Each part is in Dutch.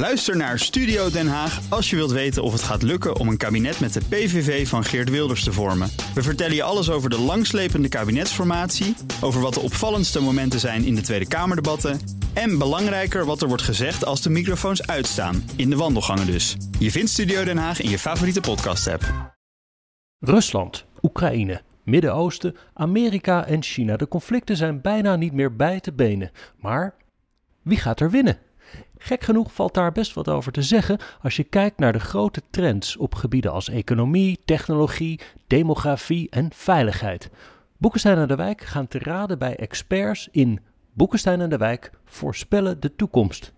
Luister naar Studio Den Haag als je wilt weten of het gaat lukken om een kabinet met de PVV van Geert Wilders te vormen. We vertellen je alles over de langslepende kabinetsformatie, over wat de opvallendste momenten zijn in de Tweede Kamerdebatten en belangrijker wat er wordt gezegd als de microfoons uitstaan, in de wandelgangen dus. Je vindt Studio Den Haag in je favoriete podcast-app. Rusland, Oekraïne, Midden-Oosten, Amerika en China. De conflicten zijn bijna niet meer bij te benen. Maar wie gaat er winnen? Gek genoeg valt daar best wat over te zeggen als je kijkt naar de grote trends op gebieden als economie, technologie, demografie en veiligheid. Boekenstein en de Wijk gaan te raden bij experts in Boekenstein en de Wijk voorspellen de toekomst.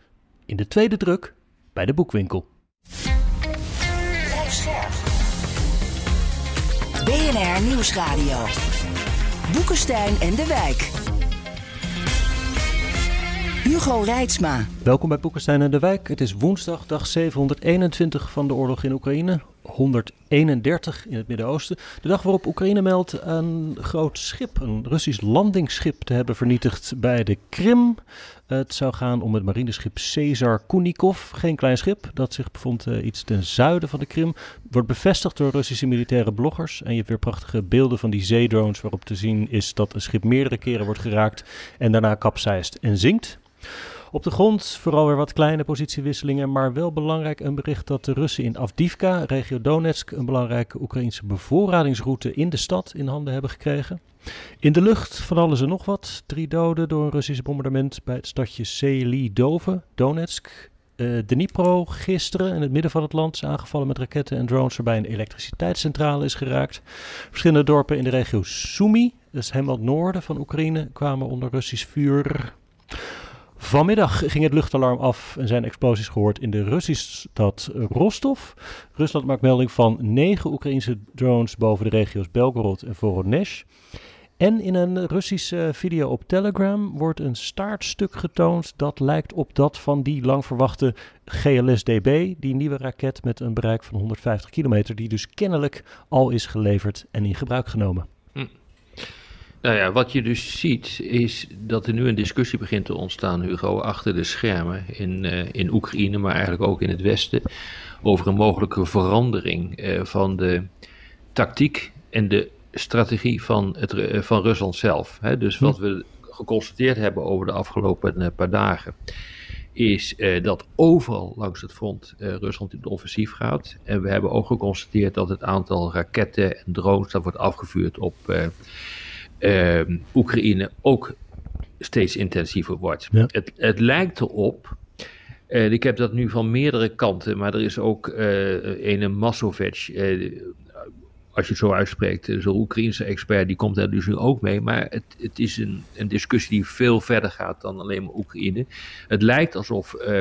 In de tweede druk bij de boekwinkel. BNR Nieuwsradio. Boekenstein en de Wijk. Hugo Reitsma. Welkom bij Boekenstein en de Wijk. Het is woensdag, dag 721 van de oorlog in Oekraïne. 131 in het Midden-Oosten. De dag waarop Oekraïne meldt een groot schip, een Russisch landingsschip, te hebben vernietigd bij de Krim. Het zou gaan om het marineschip Cesar Kunikov. Geen klein schip dat zich bevond uh, iets ten zuiden van de Krim. Wordt bevestigd door Russische militaire bloggers. En je hebt weer prachtige beelden van die zeedrones waarop te zien is dat een schip meerdere keren wordt geraakt en daarna kapseist en zinkt. Op de grond vooral weer wat kleine positiewisselingen, maar wel belangrijk een bericht dat de Russen in Avdivka, regio Donetsk, een belangrijke Oekraïnse bevoorradingsroute in de stad in handen hebben gekregen. In de lucht van alles en nog wat. Drie doden door een Russisch bombardement bij het stadje Selidove, Donetsk. Uh, Dnipro gisteren in het midden van het land is aangevallen met raketten en drones waarbij een elektriciteitscentrale is geraakt. Verschillende dorpen in de regio Sumy, dat is helemaal het noorden van Oekraïne, kwamen onder Russisch vuur. Vanmiddag ging het luchtalarm af en zijn explosies gehoord in de Russische stad Rostov. Rusland maakt melding van negen Oekraïnse drones boven de regio's Belgorod en Voronezh. En in een Russische video op Telegram wordt een staartstuk getoond dat lijkt op dat van die lang verwachte GLSDB, die nieuwe raket met een bereik van 150 kilometer, die dus kennelijk al is geleverd en in gebruik genomen. Nou ja, wat je dus ziet is dat er nu een discussie begint te ontstaan, Hugo, achter de schermen in, uh, in Oekraïne, maar eigenlijk ook in het Westen, over een mogelijke verandering uh, van de tactiek en de strategie van, het, uh, van Rusland zelf. Hè? Dus wat we geconstateerd hebben over de afgelopen paar dagen, is dat overal langs het front Rusland in het offensief gaat. En we hebben ook geconstateerd dat het aantal raketten en drones dat wordt afgevuurd op Oekraïne ook steeds intensiever wordt. Het, het, lijkt erop, en ik heb dat nu van meerdere kanten, maar er is ook uh, ene Masovic, uh, als je het zo uitspreekt, zo'n Oekraïnse expert, die komt daar dus nu ook mee. Maar het, het is een, een, discussie die veel verder gaat dan alleen maar Oekraïne. Het lijkt alsof uh,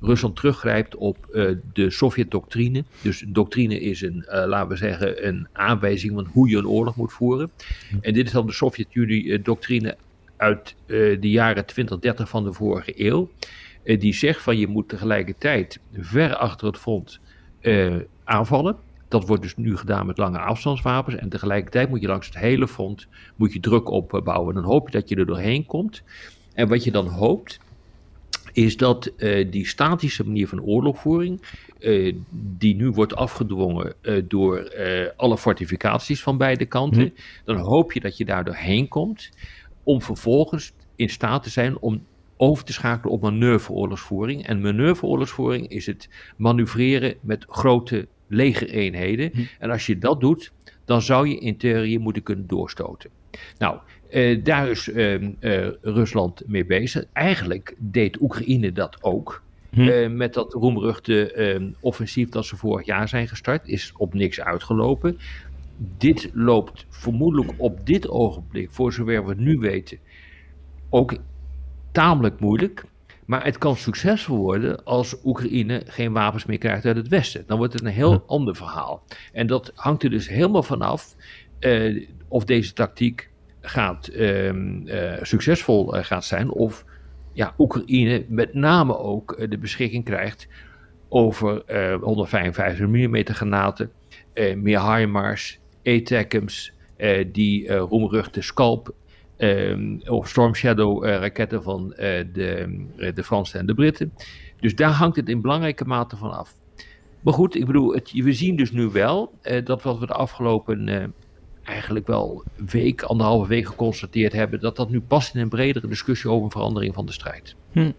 Rusland teruggrijpt op uh, de Sovjet-doctrine. Dus doctrine is een, uh, laten we zeggen, een aanwijzing van hoe je een oorlog moet voeren. En dit is dan de Sovjet-Unie-doctrine uit uh, de jaren 20, 30 van de vorige eeuw. die zegt van je moet tegelijkertijd ver achter het front aanvallen. Dat wordt dus nu gedaan met lange afstandswapens. En tegelijkertijd moet je langs het hele front moet je druk opbouwen. Dan hoop je dat je er doorheen komt. En wat je dan hoopt, is dat uh, die statische manier van oorlogvoering, uh, die nu wordt afgedwongen uh, door alle fortificaties van beide kanten, hm. dan hoop je dat je daar doorheen komt, om vervolgens in staat te zijn om over te schakelen op manoeuvreoorlogsvoering. En manoeuvreoorlogsvoering is het manoeuvreren met grote legereenheden. Hm. En als je dat doet, dan zou je in theorie moeten kunnen doorstoten. Nou, uh, daar is uh, uh, Rusland mee bezig. Eigenlijk deed Oekraïne dat ook. Hm. met dat roemruchte ehm, offensief dat ze vorig jaar zijn gestart, is op niks uitgelopen. Dit loopt vermoedelijk op dit ogenblik, voor zover we nu weten, ook tamelijk moeilijk. Maar het kan succesvol worden als Oekraïne geen wapens meer krijgt uit het Westen. Dan wordt het een heel hm. ander verhaal. En dat hangt er dus helemaal vanaf uh, of deze tactiek gaat, uh, uh, succesvol uh, gaat zijn. Of ja, Oekraïne met name ook de beschikking krijgt over 155 mm granaten, meer HIMARS, ATACMS, die roemruchte Scalp of Storm Shadow raketten van de, de Fransen en de Britten. Dus daar hangt het in belangrijke mate van af. Maar goed, ik bedoel, het, we zien dus nu wel dat wat we de afgelopen eigenlijk wel week, anderhalve week geconstateerd hebben, dat dat nu past in een bredere discussie over een verandering van de strijd. Hm.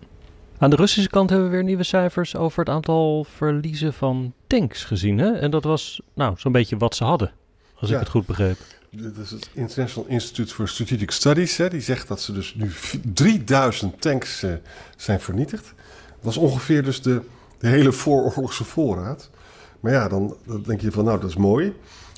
Aan de Russische kant hebben we weer nieuwe cijfers over het aantal verliezen van tanks gezien. Hè? En dat was nou zo'n beetje wat ze hadden, als ik het goed begreep. Dit is het International Institute for Strategic Studies. Hè, die zegt dat ze dus nu 3000 tanks uh, zijn vernietigd. Dat was ongeveer dus de, de hele vooroorlogse voorraad. Maar ja, dan, dan denk je van nou, dat is mooi.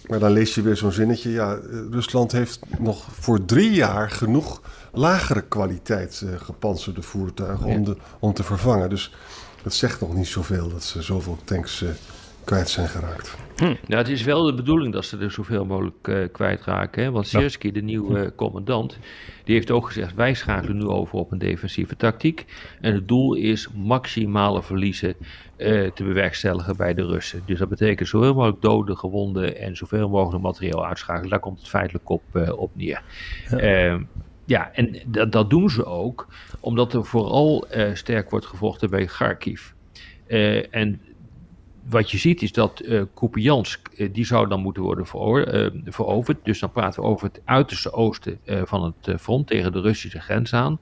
Maar dan lees je weer zo'n zinnetje. Ja, eh, Rusland heeft nog voor drie jaar genoeg lagere kwaliteit uh, gepantserde voertuigen om, de, om te vervangen. Dus dat zegt nog niet zoveel dat ze zoveel tanks uh, kwijt zijn geraakt. Hm. Nou, het is wel de bedoeling dat ze er zoveel mogelijk uh, kwijtraken. Hè? Want Siersky, de nieuwe hm. commandant, die heeft ook gezegd: wij schakelen nu over op een defensieve tactiek. En het doel is maximale verliezen uh, te bewerkstelligen bij de Russen. Dus dat betekent zoveel mogelijk doden, gewonden en zoveel mogelijk materieel uitschakelen. Daar komt het feitelijk op, uh, op neer. Ja. Ehm, ja, en dat, dat, doen ze ook omdat er vooral sterk wordt gevochten bij Kharkiv. en wat je ziet is dat uh, Kupiansk, uh, die zou dan moeten worden uh, veroverd. Dus dan praten we over het uiterste oosten van het front tegen de Russische grens aan.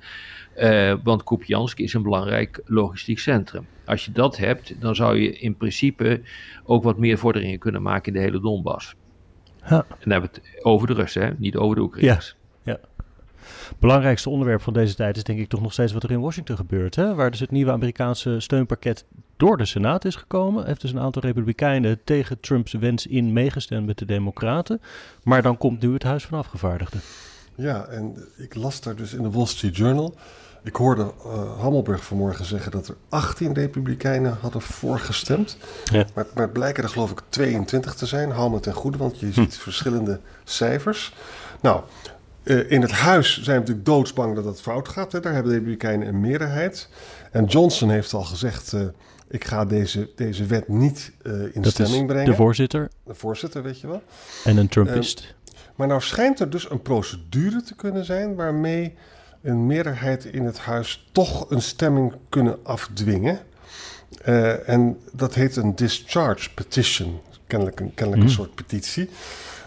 want Kupiansk is een belangrijk logistiek centrum. Als je dat hebt, dan zou je in principe ook wat meer vorderingen kunnen maken in de hele Donbass. En dan hebben we het over de Russen, hè? niet over de Oekraïners. Ja belangrijkste onderwerp van deze tijd is denk ik toch nog steeds wat er in Washington gebeurt. Hè? Waar dus het nieuwe Amerikaanse steunpakket door de Senaat is gekomen. Heeft dus een aantal Republikeinen tegen Trumps wens in meegestemd met de Democraten. Maar dan komt nu het Huis van Afgevaardigden. Ja, en ik las daar dus in de Wall Street Journal. Ik hoorde uh, Hammelburg vanmorgen zeggen dat er 18 Republikeinen hadden voorgestemd. Ja. Maar, maar het blijken er geloof ik 22 te zijn. Hou me ten goede, want je ziet hm. verschillende cijfers. Nou, uh, in het huis zijn we natuurlijk doodsbang dat het fout gaat. Hè. Daar hebben de Republikeinen een meerderheid. En Johnson heeft al gezegd: uh, ik ga deze, deze wet niet uh, in dat stemming brengen. De voorzitter. De voorzitter, weet je wel. En een Trumpist. maar nou schijnt er dus een procedure te kunnen zijn waarmee een meerderheid in het huis toch een stemming kunnen afdwingen. en dat heet een discharge petition. Kennelijk een, kennelijk een hmm. soort petitie.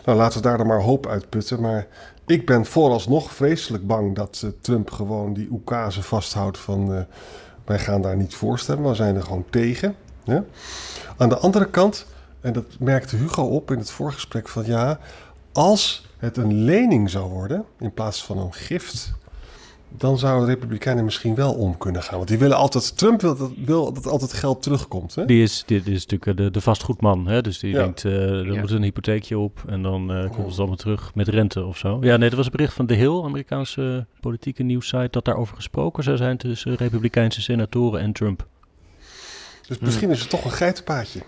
Nou, laten we daar dan maar hoop uitputten. Maar ik ben vooralsnog vreselijk bang dat uh, Trump gewoon die oekase vasthoudt van... Uh, wij gaan daar niet voor stemmen, we zijn er gewoon tegen. Aan de andere kant, en dat merkte Hugo op in het voorgesprek van... ja, als het een lening zou worden in plaats van een gift dan zouden de Republikeinen misschien wel om kunnen gaan. Want die willen altijd, Trump wil dat, wil dat altijd geld terugkomt. Hè? Die is, dit is natuurlijk de, de vastgoedman. Hè? Dus die denkt, uh, er ja. moet een hypotheekje op en dan uh, komt het allemaal terug met rente of zo. Ja, nee, er was een bericht van The Hill, Amerikaanse politieke nieuwssite, dat daarover gesproken zou zijn tussen Republikeinse senatoren en Trump. Dus misschien is het toch een geitenpaadje.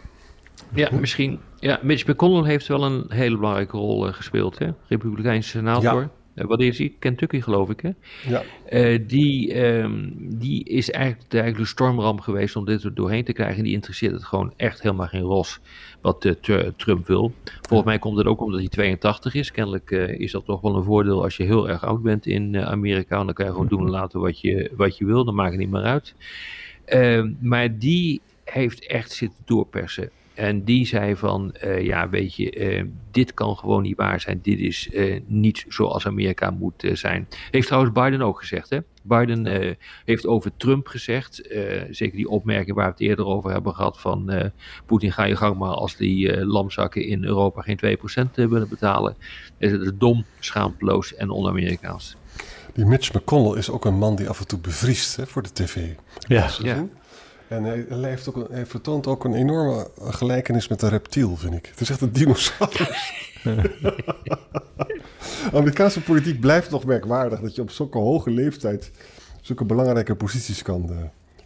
Ja, misschien. Ja, Mitch McConnell heeft wel een hele belangrijke rol uh, gespeeld, hè? Republikeinse senator. Ja. Eh, wat is hij? Kentucky geloof ik hè? Ja. Uh, die, um, die is eigenlijk, eigenlijk de stormram geweest om dit er doorheen te krijgen. Die interesseert het gewoon echt helemaal geen ros wat uh, Trump wil. Volgens mij komt het ook omdat hij 82 is. Kennelijk is dat toch wel een voordeel als je heel erg oud bent in Amerika. Dan kan je gewoon doen en laten wat je, wat je wil. Dan maakt het niet meer uit. Ehm, maar die heeft echt zitten doorpersen. En die zei van, uh, ja weet je, uh, dit kan gewoon niet waar zijn. Dit is uh, niet zoals Amerika moet zijn. Heeft trouwens Biden ook gezegd. Hè? Biden heeft over Trump gezegd, zeker die opmerking waar we het eerder over hebben gehad van Poetin ga je gang maar als die lamzakken in Europa geen 2% willen betalen. Is het dom, schaamteloos en on-Amerikaans. Die Mitch McConnell is ook een man die af en toe bevriest hè, voor de tv. Ja. ja. En hij, heeft ook hij vertoont ook een enorme gelijkenis met een reptiel, vind ik. Het is echt een dinosaurus. Amerikaanse politiek blijft nog merkwaardig dat je op zulke hoge leeftijd zulke belangrijke posities kan uh,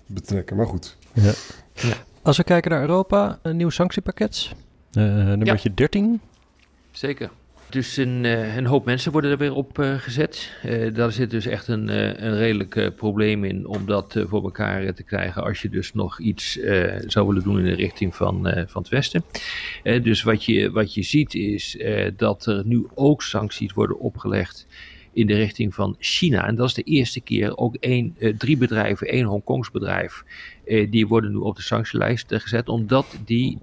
betrekken. Maar goed. Ja. Ja. Als we kijken naar Europa, een nieuw sanctiepakket. Uh, nummertje 13. Zeker. Dus een, uh, een, hoop mensen worden er weer op uh, gezet. Uh, daar zit dus echt een, een redelijk probleem in om dat voor elkaar te krijgen als je dus nog iets zou willen doen in de richting van, van het Westen. dus wat je, wat je ziet is dat er nu ook sancties worden opgelegd in de richting van China. En dat is de eerste keer ook één, drie bedrijven, één Hongkongs bedrijf, die worden nu op de sanctielijst gezet, omdat die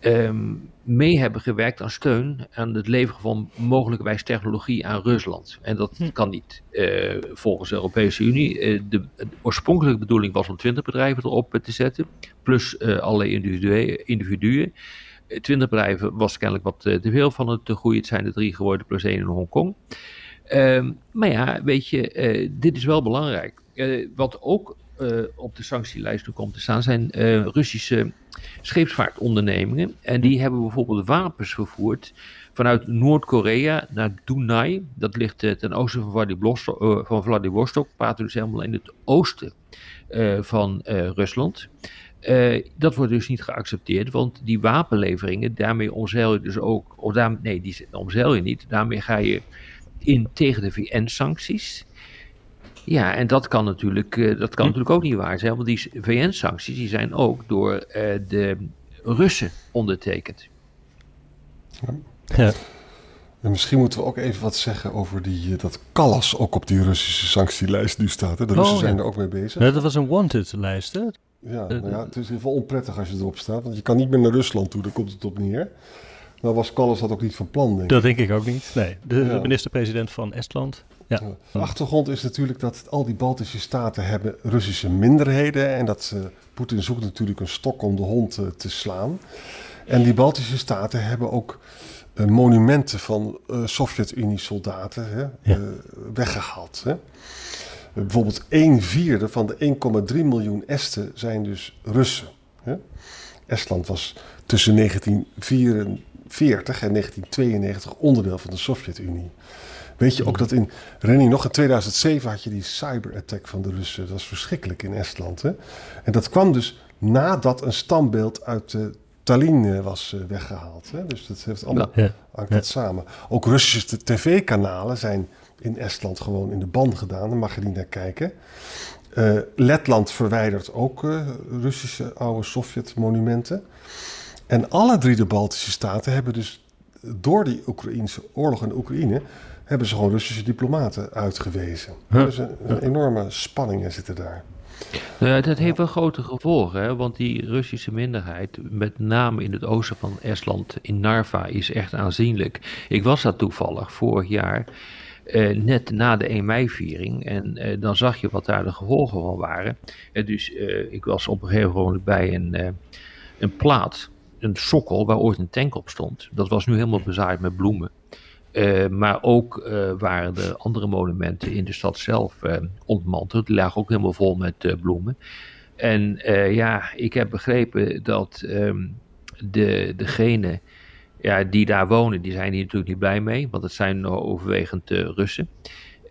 ehm, mee hebben gewerkt aan steun aan het leveren van mogelijkerwijs technologie aan Rusland. En dat hm. kan niet uh, volgens de Europese Unie. Uh, de, oorspronkelijke bedoeling was om 20 bedrijven erop te zetten, plus uh, alle individuen. individuen. 20 bedrijven was kennelijk wat te veel van het te groeien. Het zijn er drie geworden, plus één in Hongkong. Ehm, maar ja, weet je, dit is wel belangrijk. wat ook op de sanctielijst komt te staan, zijn Russische scheepsvaartondernemingen. En die hebben bijvoorbeeld wapens vervoerd vanuit Noord-Korea naar Dunai. Dat ligt eh, ten oosten van Vladivostok. Uh, van Vladivostok praten dus helemaal in het oosten van Rusland. dat wordt dus niet geaccepteerd, want die wapenleveringen, daarmee omzeil je dus ook, of nee, die omzeil je niet, daarmee ga je in tegen de VN-sancties. Ja, en dat kan natuurlijk, uh, dat kan hm. natuurlijk ook niet waar zijn, want die VN-sancties die zijn ook door uh, de Russen ondertekend. Ja. ja. En misschien moeten we ook even wat zeggen over die, uh, dat Callas ook op die Russische sanctielijst nu staat. Hè? De Russen oh, zijn er ook mee bezig. dat was een wanted-lijst, hè? Ja, nou ja, het is in ieder geval onprettig als je erop staat, want je kan niet meer naar Rusland toe, daar komt het op neer. Nou was Callas dat ook niet van plan, denk Dat denk ik ook niet, nee. De ja. minister-president van Estland ja. De achtergrond is natuurlijk dat al die Baltische staten hebben Russische minderheden. En dat uh, Poetin zoekt natuurlijk een stok om de hond uh, te slaan. En die Baltische staten hebben ook uh, monumenten van Sovjet-Unie-soldaten weggehaald. Hè. bijvoorbeeld 1 vierde van de 1,3 miljoen Esten zijn dus Russen. Hè. Estland was tussen 1944 en 1992 onderdeel van de Sovjet-Unie. Weet je ook dat in, Renny, nog in 2007 had je die cyberattack van de Russen. Dat was verschrikkelijk in Estland. Hè? En dat kwam dus nadat een standbeeld uit uh, Tallinn eh, was uh, weggehaald. Hè? Dus dat heeft allemaal ja, hangt dat samen. Ook Russische tv-kanalen zijn in Estland gewoon in de ban gedaan. Daar mag je niet naar kijken. Uh, Letland verwijdert ook Russische oude Sovjet-monumenten. En alle drie de Baltische staten hebben dus door die Oekraïnse oorlog in Oekraïne hebben ze gewoon Russische diplomaten uitgewezen. Huh? Dus een, een enorme spanningen zitten daar. Nou ja, dat heeft wel grote gevolgen, hè? want die Russische minderheid, met name in het oosten van Estland, in Narva, is echt aanzienlijk. Ik was daar toevallig vorig jaar, eh, net na de 1 mei-viering, en eh, dan zag je wat daar de gevolgen van waren. En dus eh, ik was op een gegeven moment bij een, eh, een plaat, een sokkel waar ooit een tank op stond. Dat was nu helemaal bezaaid met bloemen. Uh, maar ook uh, waren er andere monumenten in de stad zelf uh, ontmanteld. Die lagen ook helemaal vol met bloemen. En ja, ik heb begrepen dat um, de, degene ja, die daar wonen, die zijn hier natuurlijk niet blij mee. Want het zijn overwegend Russen.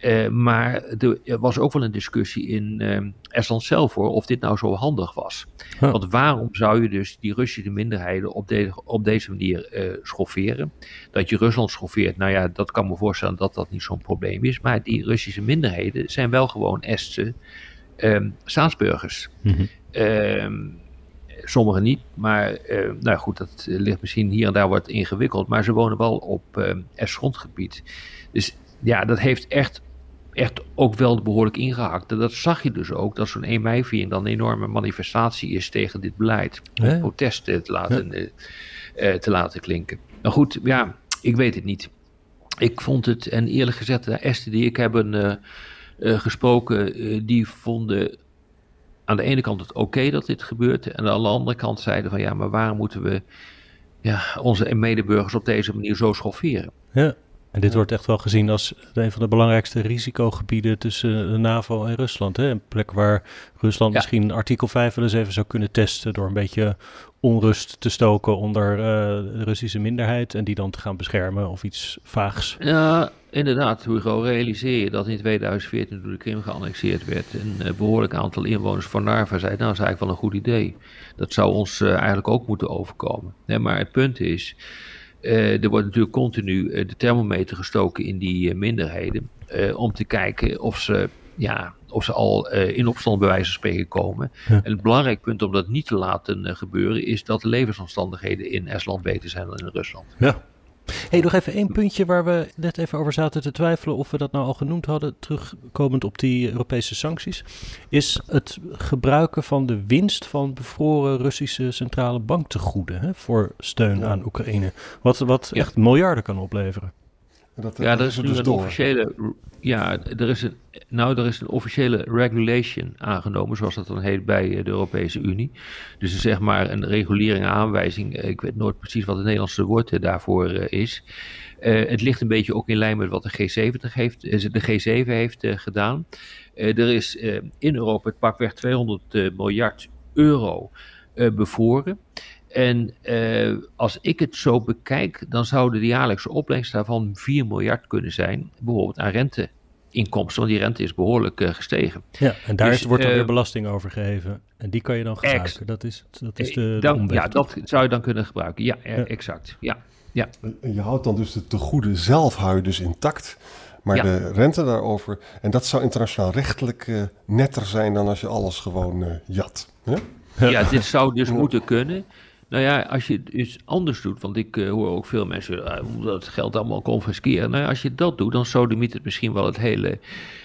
Uh, maar er was ook wel een discussie in uh, Estland zelf hoor, of dit nou zo handig was. Want waarom zou je dus die Russische minderheden op, de, op deze manier uh, schofferen? Dat je Rusland schoffeert, nou ja, dat kan me voorstellen dat dat niet zo'n probleem is. Maar die Russische minderheden zijn wel gewoon Estse um, staatsburgers. Mm -hmm. sommigen niet, maar nou goed, dat ligt misschien hier en daar wat ingewikkeld. Maar ze wonen wel op uh, Est grondgebied. Dus ja, dat heeft echt echt ook wel behoorlijk ingehakt. En dat zag je dus ook, dat zo'n 1 mei-viering dan een enorme manifestatie is tegen dit beleid. Om protesten te laten, ja. uh, te laten klinken. Nou goed, ja, ik weet het niet. Ik vond het, en eerlijk gezegd, de Esther die ik hebben uh, uh, gesproken, die vonden aan de ene kant het oké dat dit gebeurt. En aan de andere kant zeiden van ja, maar waarom moeten we ja, onze medeburgers op deze manier zo schofferen? Ja. En dit wordt echt wel gezien als een van de belangrijkste risicogebieden tussen de NAVO en Rusland. Hè? Een plek waar Rusland misschien artikel 5 wel eens even zou kunnen testen door een beetje onrust te stoken onder uh, de Russische minderheid en die dan te gaan beschermen of iets vaags. Ja, inderdaad, Hugo. Realiseer je dat in 2014 toen de Krim geannexeerd werd een uh, behoorlijk aantal inwoners van Narva zei, nou dat is eigenlijk wel een goed idee. Dat zou ons uh, eigenlijk ook moeten overkomen. Nee, maar het punt is, uh, er wordt natuurlijk continu uh, de thermometer gestoken in die uh, minderheden. om te kijken of ze, ja, of ze al in opstand bij wijze van spreken komen. Ja. En het belangrijk punt om dat niet te laten gebeuren is dat de levensomstandigheden in Estland beter zijn dan in Rusland. Ja. Hey, nog even één puntje waar we net even over zaten te twijfelen of we dat nou al genoemd hadden, terugkomend op die Europese sancties, is het gebruiken van de winst van bevroren Russische centrale banktegoeden hè, voor steun aan Oekraïne. Wat, wat echt miljarden kan opleveren. Dat, ja, er is dus een officiële. Ja, er is een, nou, er is een officiële regulation aangenomen, zoals dat dan heet bij de Europese Unie. Dus zeg maar een regulering, aanwijzing. Ik weet nooit precies wat het Nederlandse woord daarvoor is. Uh, het ligt een beetje ook in lijn met wat de G70 heeft, de G7 heeft uh, gedaan. Uh, er is in Europa het pakweg 200 miljard euro bevoren. En uh, als ik het zo bekijk, dan zouden de jaarlijkse opbrengst daarvan 4 miljard kunnen zijn. Bijvoorbeeld aan renteinkomsten, want die rente is behoorlijk uh, gestegen. Ja, en daar dus, wordt dan uh, weer belasting over gegeven. En die kan je dan gebruiken. Dat is, dat is de, dan, de Ja, dat zou je dan kunnen gebruiken. Ja, ja. exact. Ja, ja. En je houdt dan dus de tegoeden zelf hou je dus intact. Maar ja. de rente daarover, en dat zou internationaal rechtelijk netter zijn dan als je alles gewoon jat. Ja? ja, dit zou dus moeten kunnen. Nou ja, als je het dus anders doet, want ik uh, hoor ook veel mensen uh, dat geld allemaal confisceren. Nou ja, als je dat doet, dan sodemiet het misschien wel het hele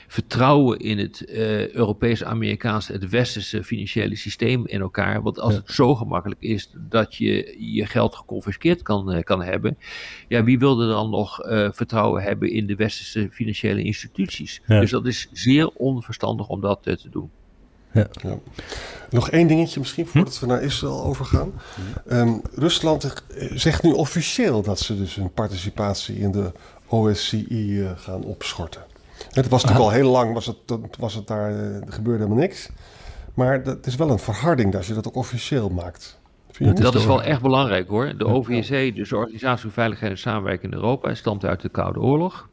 vertrouwen in het uh, Europees-Amerikaanse, het westerse financiële systeem in elkaar. Want als ja. het zo gemakkelijk is dat je je geld geconfiskeerd kan, kan hebben, ja, wie wilde dan nog vertrouwen hebben in de westerse financiële instituties? Ja. Dus dat is zeer onverstandig om dat te doen. Ja. Ja. Nog één dingetje misschien voordat we naar Israël overgaan. Um, Rusland zegt nu officieel dat ze dus hun participatie in de OSCE uh, gaan opschorten. Het was natuurlijk al heel lang, was het, was het daar, uh, gebeurde helemaal niks. Maar dat is wel een verharding als je dat ook officieel maakt. Dat is wel echt belangrijk hoor. De OVSE, dus de Organisatie voor Veiligheid en Samenwerking in Europa, stamt uit de Koude Oorlog.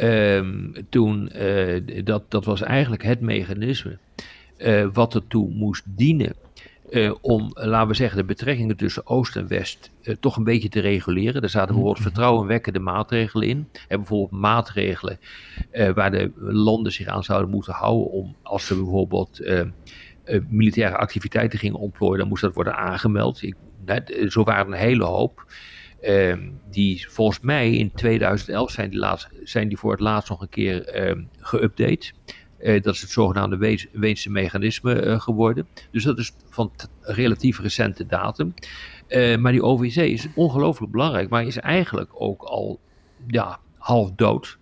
Um, toen, uh, dat, dat was eigenlijk het mechanisme uh, wat ertoe moest dienen uh, om, laten we zeggen, de betrekkingen tussen Oost en West uh, toch een beetje te reguleren. Er zaten bijvoorbeeld mhm. vertrouwenwekkende maatregelen in. En bijvoorbeeld maatregelen waar de landen zich aan zouden moeten houden om, als ze bijvoorbeeld militaire activiteiten gingen ontplooien, dan moest dat worden aangemeld. Ik, zo waren een hele hoop. Uh, die volgens mij in 2011 zijn die, laatst, zijn die voor het laatst nog een keer uh, geüpdate. Uh, dat is het zogenaamde Weense mechanisme uh, geworden. Dus dat is van relatief recente datum. Uh, maar die OVC is ongelooflijk belangrijk, maar is eigenlijk ook al ja, half dood.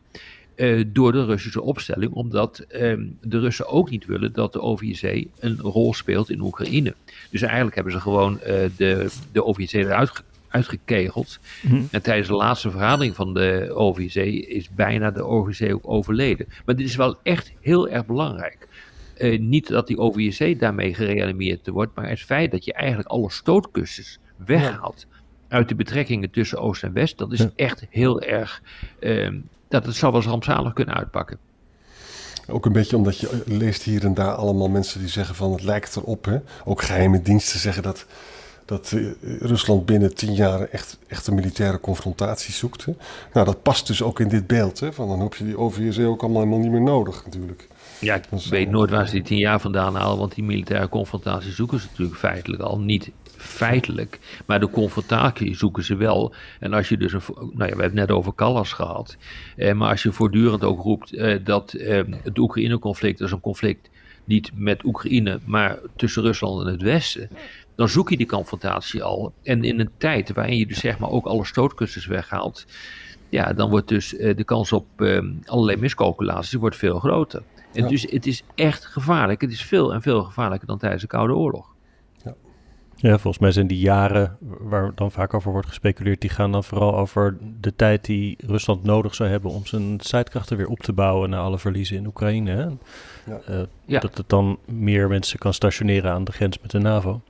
door de Russische opstelling, omdat ehm, de Russen ook niet willen dat de OVC een rol speelt in Oekraïne. Dus eigenlijk hebben ze gewoon de, de OVC eruit uitgekegeld. Mm. En tijdens de laatste vergadering van de OVC is bijna de OVC ook overleden. Maar dit is wel echt heel erg belangrijk. Uh, niet dat die OVC daarmee gereanimeerd wordt, maar het feit dat je eigenlijk alle stootkussens weghaalt uit de betrekkingen tussen Oost en West, dat is ja. echt heel erg. Uh, dat het zou wel eens rampzalig kunnen uitpakken. Ook een beetje omdat je leest hier en daar allemaal mensen die zeggen van het lijkt erop. Hè? Ook geheime diensten zeggen dat dat uh, Rusland binnen tien jaar echt, echt een militaire confrontatie zoekt. Hè? Nou, dat past dus ook in dit beeld. Hè? Van dan heb je die OVSE ook allemaal helemaal niet meer nodig natuurlijk. Ja, ik weet nooit waar ze die tien jaar vandaan halen, want die militaire confrontatie zoeken ze natuurlijk feitelijk al niet feitelijk, maar de confrontatie zoeken ze wel. En als je dus een, nou ja, we hebben het net over Callas gehad, eh, maar als je voortdurend ook roept eh, dat eh, het Oekraïne-conflict is een conflict niet met Oekraïne, maar tussen Rusland en het Westen, dan zoek je die confrontatie al. En in een tijd waarin je dus zeg maar ook alle stootkussens weghaalt, ja, dan wordt dus uh, de kans op uh, allerlei miscalculaties wordt veel groter. En ja. dus het is echt gevaarlijk. Het is veel en veel gevaarlijker dan tijdens de Koude Oorlog. Ja. volgens mij zijn die jaren waar dan vaak over wordt gespeculeerd, die gaan dan vooral over de tijd die Rusland nodig zou hebben om zijn strijdkrachten weer op te bouwen na alle verliezen in Oekraïne. Hè? Ja. Uh, ja. Dat het dan meer mensen kan stationeren aan de grens met de NAVO.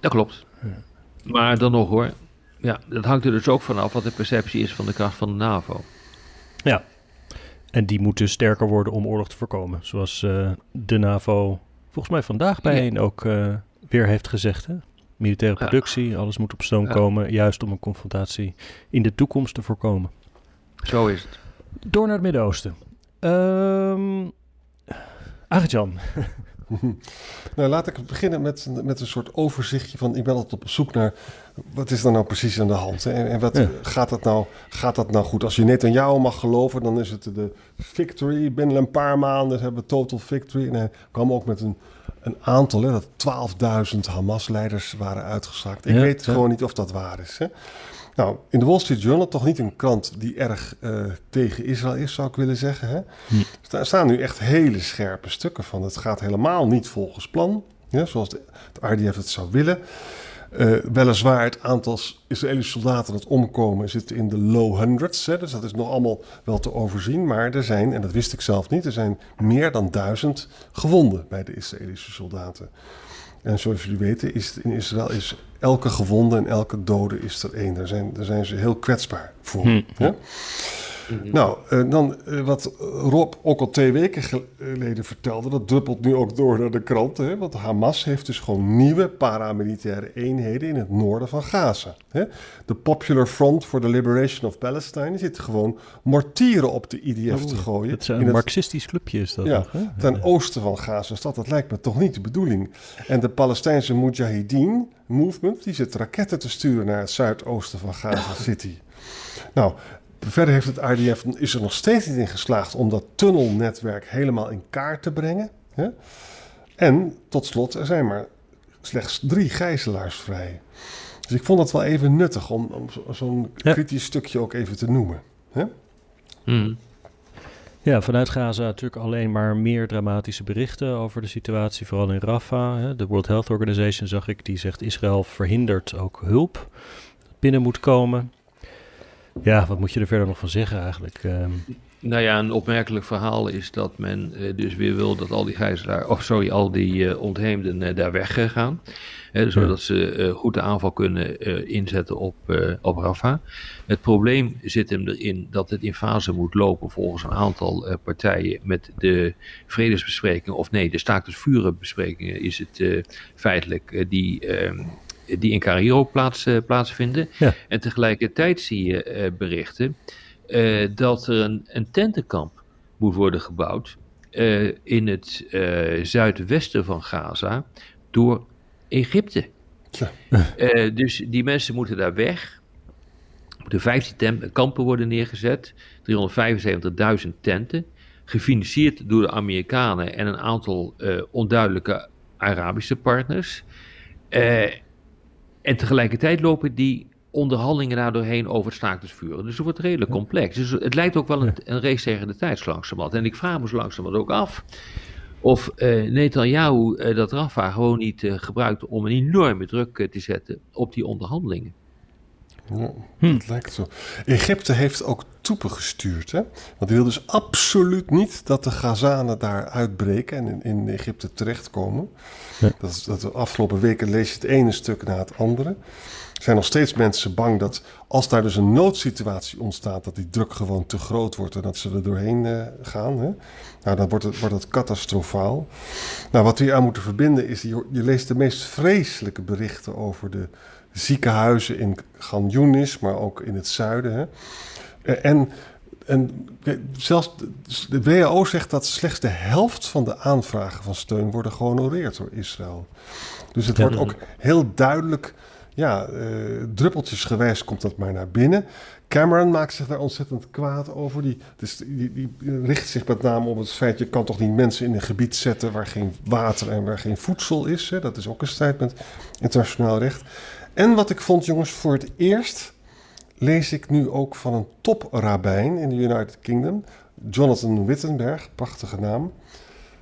Dat klopt. Maar dan nog hoor. Ja, dat hangt er dus ook vanaf wat de perceptie is van de kracht van de NAVO. Ja, en die moet dus sterker worden om oorlog te voorkomen. Zoals uh, de NAVO volgens mij vandaag bijeen ja. ook uh, weer heeft gezegd. Hè? Militaire productie, ja. alles moet op stoom ja. komen. Juist om een confrontatie in de toekomst te voorkomen. Zo is het. Door naar het Midden-Oosten. Um, Arjan, Nou, laat ik beginnen met, met een soort overzichtje van... ik ben altijd op zoek naar wat is er nou precies aan de hand? Hè? En, en wat Ja. gaat, dat nou, gaat dat nou goed? Als je net aan jou mag geloven, dan is het de victory. Binnen een paar maanden hebben we total victory. En hij kwam ook met een, een aantal, hè, dat 12.000 Hamas-leiders waren uitgeschakeld. Ik Ja, weet ja. gewoon niet of dat waar is. Hè? Nou, in de Wall Street Journal, toch niet een krant die erg eh, tegen Israël is, zou ik willen zeggen. Hè? Daar staan nu echt hele scherpe stukken van. Het gaat helemaal niet volgens plan, ja, zoals de, het RDF het zou willen. Eh, weliswaar het aantal Israëlische soldaten dat omkomen zit in de low hundreds. Hè, dus dat is nog allemaal wel te overzien. Maar er zijn, en dat wist ik zelf niet, er zijn meer dan duizend gewonden bij de Israëlische soldaten. En zoals jullie weten, is in Israël is elke gewonde en elke dode is er één. Daar zijn, daar zijn ze heel kwetsbaar voor. Hm. hè? Nou, eh, dan eh, wat Rob ook al twee weken geleden vertelde, dat druppelt nu ook door naar de kranten. Hè? Want Hamas heeft dus gewoon nieuwe paramilitaire eenheden in het noorden van Gaza. Hè? De Popular Front for the Liberation of Palestine zitten gewoon mortieren op de IDF te gooien. Het een het- marxistisch clubje is dat ja, nog, hè? ten oosten van Gaza-stad. Dat lijkt me toch niet de bedoeling. En de Palestijnse Mujahideen movement, die zit raketten te sturen naar het zuidoosten van Gaza City. Nou, verder heeft het RDF, is er nog steeds niet in geslaagd om dat tunnelnetwerk helemaal in kaart te brengen. Hè? En tot slot, er zijn maar slechts drie gijzelaars vrij. Dus ik vond het wel even nuttig om, om zo- zo'n Ja. kritisch stukje ook even te noemen. Hè? Mhm. Ja, vanuit Gaza natuurlijk alleen maar meer dramatische berichten over de situatie, vooral in Rafah. De World Health Organization zag ik, die zegt Israël verhindert ook hulp dat binnen moet komen. Ja, wat moet je er verder nog van zeggen eigenlijk? Ehm, Nou ja, een opmerkelijk verhaal is dat men eh, dus weer wil dat al die gijzelaar, of sorry, al die eh, ontheemden eh, daar weggaan. Hè, zodat ze goed de aanval kunnen inzetten op, op Rafah. Het probleem zit hem erin dat het in fase moet lopen volgens een aantal partijen met de vredesbesprekingen, of nee, de staakt het vuren besprekingen is het feitelijk die, ehm, die in Cairo plaats, eh, plaatsvinden. Ja. En tegelijkertijd zie je eh, berichten eh, dat er een, een tentenkamp moet worden gebouwd in het zuidwesten van Gaza door Egypte. Eh, dus die mensen moeten daar weg. Moeten 15 tem- kampen worden neergezet, 375.000 tenten, gefinancierd door de Amerikanen en een aantal onduidelijke Arabische partners. En tegelijkertijd lopen die onderhandelingen daar doorheen over het staakt vuren. Dus het wordt redelijk complex. Dus het lijkt ook wel een, een race tegen de tijd, langzamerhand. En ik vraag me zo langzamerhand ook af of eh Netanyahu eh, dat Rafah gewoon niet eh, gebruikt om een enorme druk te zetten op die onderhandelingen. Ja, Hm. dat lijkt zo. Egypte heeft ook troepen gestuurd. Hè? Want die wil dus absoluut niet dat de Gazanen daar uitbreken en in, in Egypte terechtkomen. Ja. Dat, is- dat de afgelopen weken lees je het ene stuk na het andere. Er zijn nog steeds mensen bang dat als daar dus een noodsituatie ontstaat, dat die druk gewoon te groot wordt en dat ze er doorheen eh, gaan. Hè? Nou, dan wordt het, wordt het catastrofaal. Nou, wat we hier aan moeten verbinden is, je, je leest de meest vreselijke berichten over de ziekenhuizen in Gan Yunis, maar ook in het zuiden. Hè? Eh, En, en zelfs de, WHO zegt dat slechts de helft van de aanvragen van steun worden gehonoreerd door Israël. Dus het Ja. wordt ook heel duidelijk, ja, eh, druppeltjesgewijs komt dat maar naar binnen. Cameron maakt zich daar ontzettend kwaad over. Die, dus die, die richt zich met name op het feit... je kan toch niet mensen in een gebied zetten... waar geen water en waar geen voedsel is. Hè? Dat is ook een strijd met internationaal recht. En wat ik vond, jongens, voor het eerst... lees ik nu ook van een toprabijn in de United Kingdom... Jonathan Wittenberg, prachtige naam...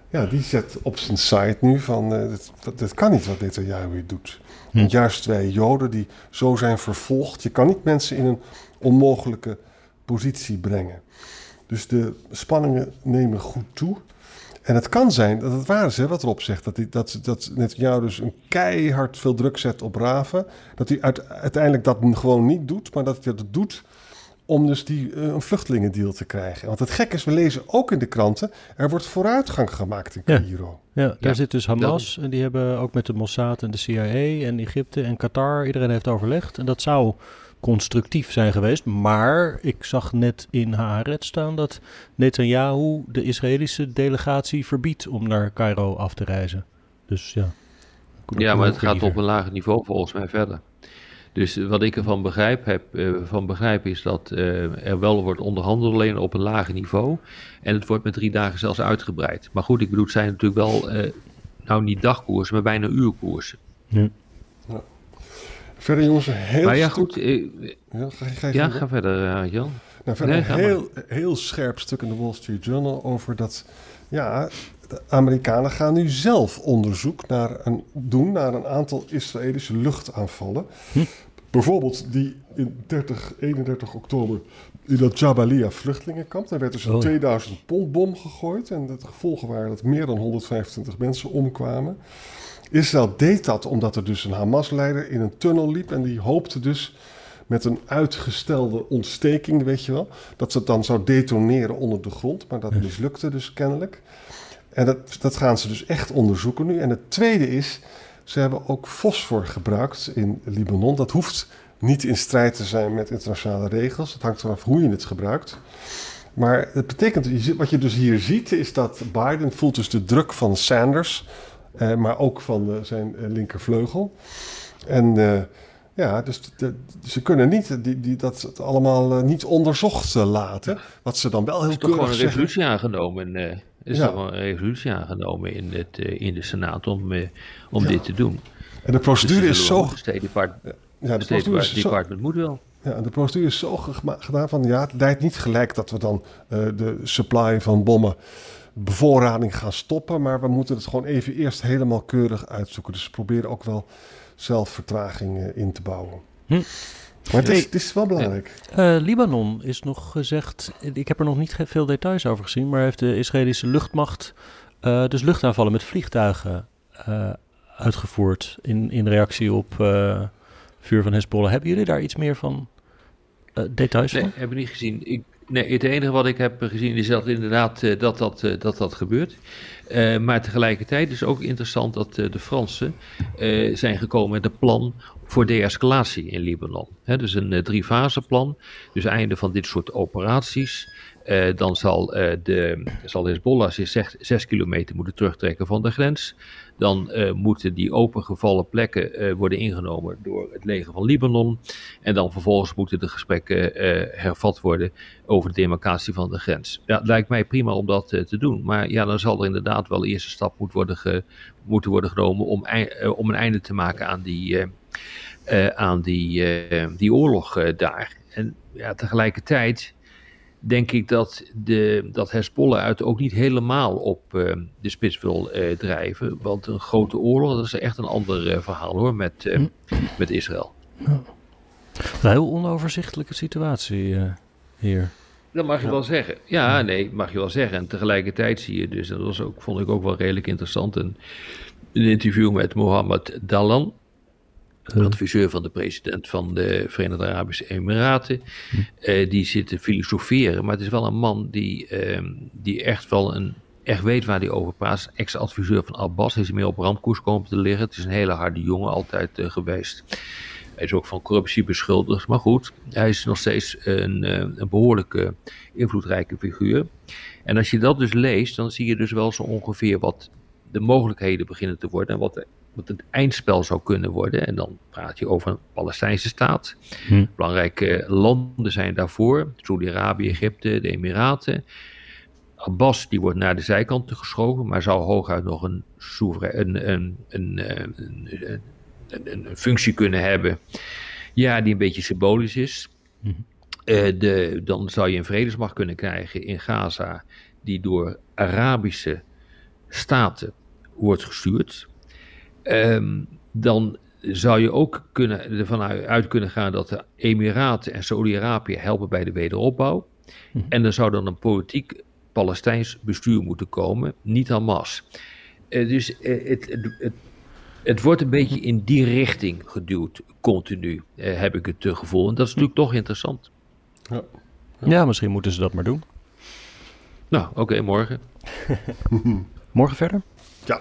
Ja, die zet op zijn site nu van... dit, dat, dit kan niet wat Netanyahu hier doet. Want juist wij Joden die zo zijn vervolgd... je kan niet mensen in een onmogelijke positie brengen. Dus de spanningen nemen goed toe. En het kan zijn dat het waar is, hè, wat Rob zegt. Dat, die, dat, dat Netanyahu dus een keihard veel druk zet op Raven. Dat hij uit- uiteindelijk dat gewoon niet doet, maar dat hij dat doet om dus die, eh, een vluchtelingendeal te krijgen. Want het gekke is, we lezen ook in de kranten... er wordt vooruitgang gemaakt in Ja. Cairo. Ja, daar Ja, zit dus Hamas en die hebben ook met de Mossad en de CIA en Egypte en Qatar, iedereen heeft overlegd. En dat zou constructief zijn geweest. Maar ik zag net in Haaretz staan dat Netanyahu de Israëlische delegatie verbiedt om naar Cairo af te reizen. Dus ja. Ja, maar het gaat op een lager niveau volgens mij verder. Dus wat ik ervan begrijp, heb, uh, van begrijp is dat uh, er wel wordt onderhandeld, alleen op een lager niveau. En het wordt met drie dagen zelfs uitgebreid. Maar goed, ik bedoel, het zijn natuurlijk wel, uh, nou niet dagkoersen, maar bijna uurkoersen. Ja. Verder jongens, een heel maar ja, goed. ja, ga, ga, ja, ga verder, Jan. Nou, verder nee, een heel, heel scherp stuk in de Wall Street Journal over dat, ja, de Amerikanen gaan nu zelf onderzoek naar een, doen naar een aantal Israëlische luchtaanvallen. Hm. Bijvoorbeeld die in 30, 31 oktober in dat Jabalia vluchtelingenkamp. Daar werd dus een oh. 2000 pond bom gegooid. En het gevolgen waren dat meer dan 125 mensen omkwamen. Israël deed dat omdat er dus een Hamas-leider in een tunnel liep. En die hoopte dus met een uitgestelde ontsteking, weet je wel, dat ze het dan zou detoneren onder de grond. Maar dat mislukte dus kennelijk. En dat, dat gaan ze dus echt onderzoeken nu. En het tweede is, ze hebben ook fosfor gebruikt in Libanon. Dat hoeft niet in strijd te zijn met internationale regels. Het hangt eraf hoe je het gebruikt. Maar het betekent, wat je dus hier ziet, is dat Biden voelt dus de druk van Sanders, eh, maar ook van de, zijn eh, linkervleugel. En eh, ja, dus de, ze kunnen niet die, die, dat allemaal niet onderzocht laten. Wat ze dan wel heel keurig zeggen. Er is gewoon een resolutie aangenomen. Er is ja. toch een resolutie aangenomen in, het, in de Senaat om, om ja. dit te doen. En de procedure dus is zo... Department, ja, de procedure is Department zo... moet wel. Ja, de procedure is zo gedaan van... Ja, het lijkt niet gelijk dat we dan de supply van bommen bevoorrading gaan stoppen. Maar we moeten het gewoon even eerst helemaal keurig uitzoeken. Dus we proberen ook wel zelf vertraging in te bouwen. Hm. Maar het is, het is wel belangrijk. Uh, Libanon is nog gezegd, ik heb er nog niet veel details over gezien, maar heeft de Israëlische luchtmacht uh, dus luchtaanvallen met vliegtuigen uh, uitgevoerd in, in reactie op vuur van Hezbollah. Hebben jullie daar iets meer van details nee, van? Nee, heb ik niet gezien. Ik, nee, het enige wat ik heb gezien is dat inderdaad dat, dat, dat, dat gebeurt. Uh, maar tegelijkertijd is ook interessant dat de Fransen zijn gekomen met een plan voor de-escalatie in Libanon. Dus een drie-fase plan. Dus einde van dit soort operaties. dan zal, de, zal Hezbollah zich zes, zes kilometer moeten terugtrekken van de grens. Dan uh, moeten die opengevallen plekken uh, worden ingenomen door het leger van Libanon. En dan vervolgens moeten de gesprekken uh, hervat worden over de demarcatie van de grens. Ja, het lijkt mij prima om dat te doen. Maar ja, dan zal er inderdaad wel eerst een stap moet worden ge, moeten worden genomen om, om een einde te maken aan die, aan die, die oorlog daar. En ja, tegelijkertijd denk ik dat, de, dat Hezbollah uit ook niet helemaal op uh, de spits wil uh, drijven. Want een grote oorlog, dat is echt een ander uh, verhaal hoor, met, hm. met Israël. Ja. Een heel onoverzichtelijke situatie hier. Dat mag je ja. wel zeggen. Ja, nee, mag je wel zeggen. En tegelijkertijd zie je dus, en dat was ook, vond ik ook wel redelijk interessant, een, een interview met Mohammed Dalan adviseur van de president van de Verenigde Arabische Emiraten. Uh, die zit te filosoferen, maar het is wel een man die, uh, die echt wel een, echt weet waar hij over praat. Ex-adviseur van Abbas, hij is meer op rampkoers komen te liggen. Het is een hele harde jongen altijd uh, geweest. Hij is ook van corruptie beschuldigd, maar goed, hij is nog steeds een, eh, een behoorlijke invloedrijke figuur. En als je dat dus leest, dan zie je dus wel zo ongeveer wat de mogelijkheden beginnen te worden en wat de wat het eindspel zou kunnen worden. En dan praat je over een Palestijnse staat. Hm. Belangrijke landen zijn daarvoor. Saudi-Arabië, Egypte, de Emiraten. Abbas die wordt naar de zijkant geschoven, maar zou hooguit nog een, een, een, een, een, functie kunnen hebben. Ja, die een beetje symbolisch is. Hm. Uh, de, dan zou je een vredesmacht kunnen krijgen in Gaza, die door Arabische staten wordt gestuurd. Um, dan zou je ook kunnen, ervan uit kunnen gaan dat de Emiraten en Saudi-Arabië helpen bij de wederopbouw. Mhm. En er zou dan een politiek Palestijns bestuur moeten komen, niet Hamas. Uh, dus uh, het, het, het, het, wordt een beetje in die richting geduwd, continu, uh, heb ik het gevoel. En dat is natuurlijk toch interessant. Ja, ja. ja misschien moeten ze dat maar doen. Nou, oké, okay, morgen. morgen verder? Ja.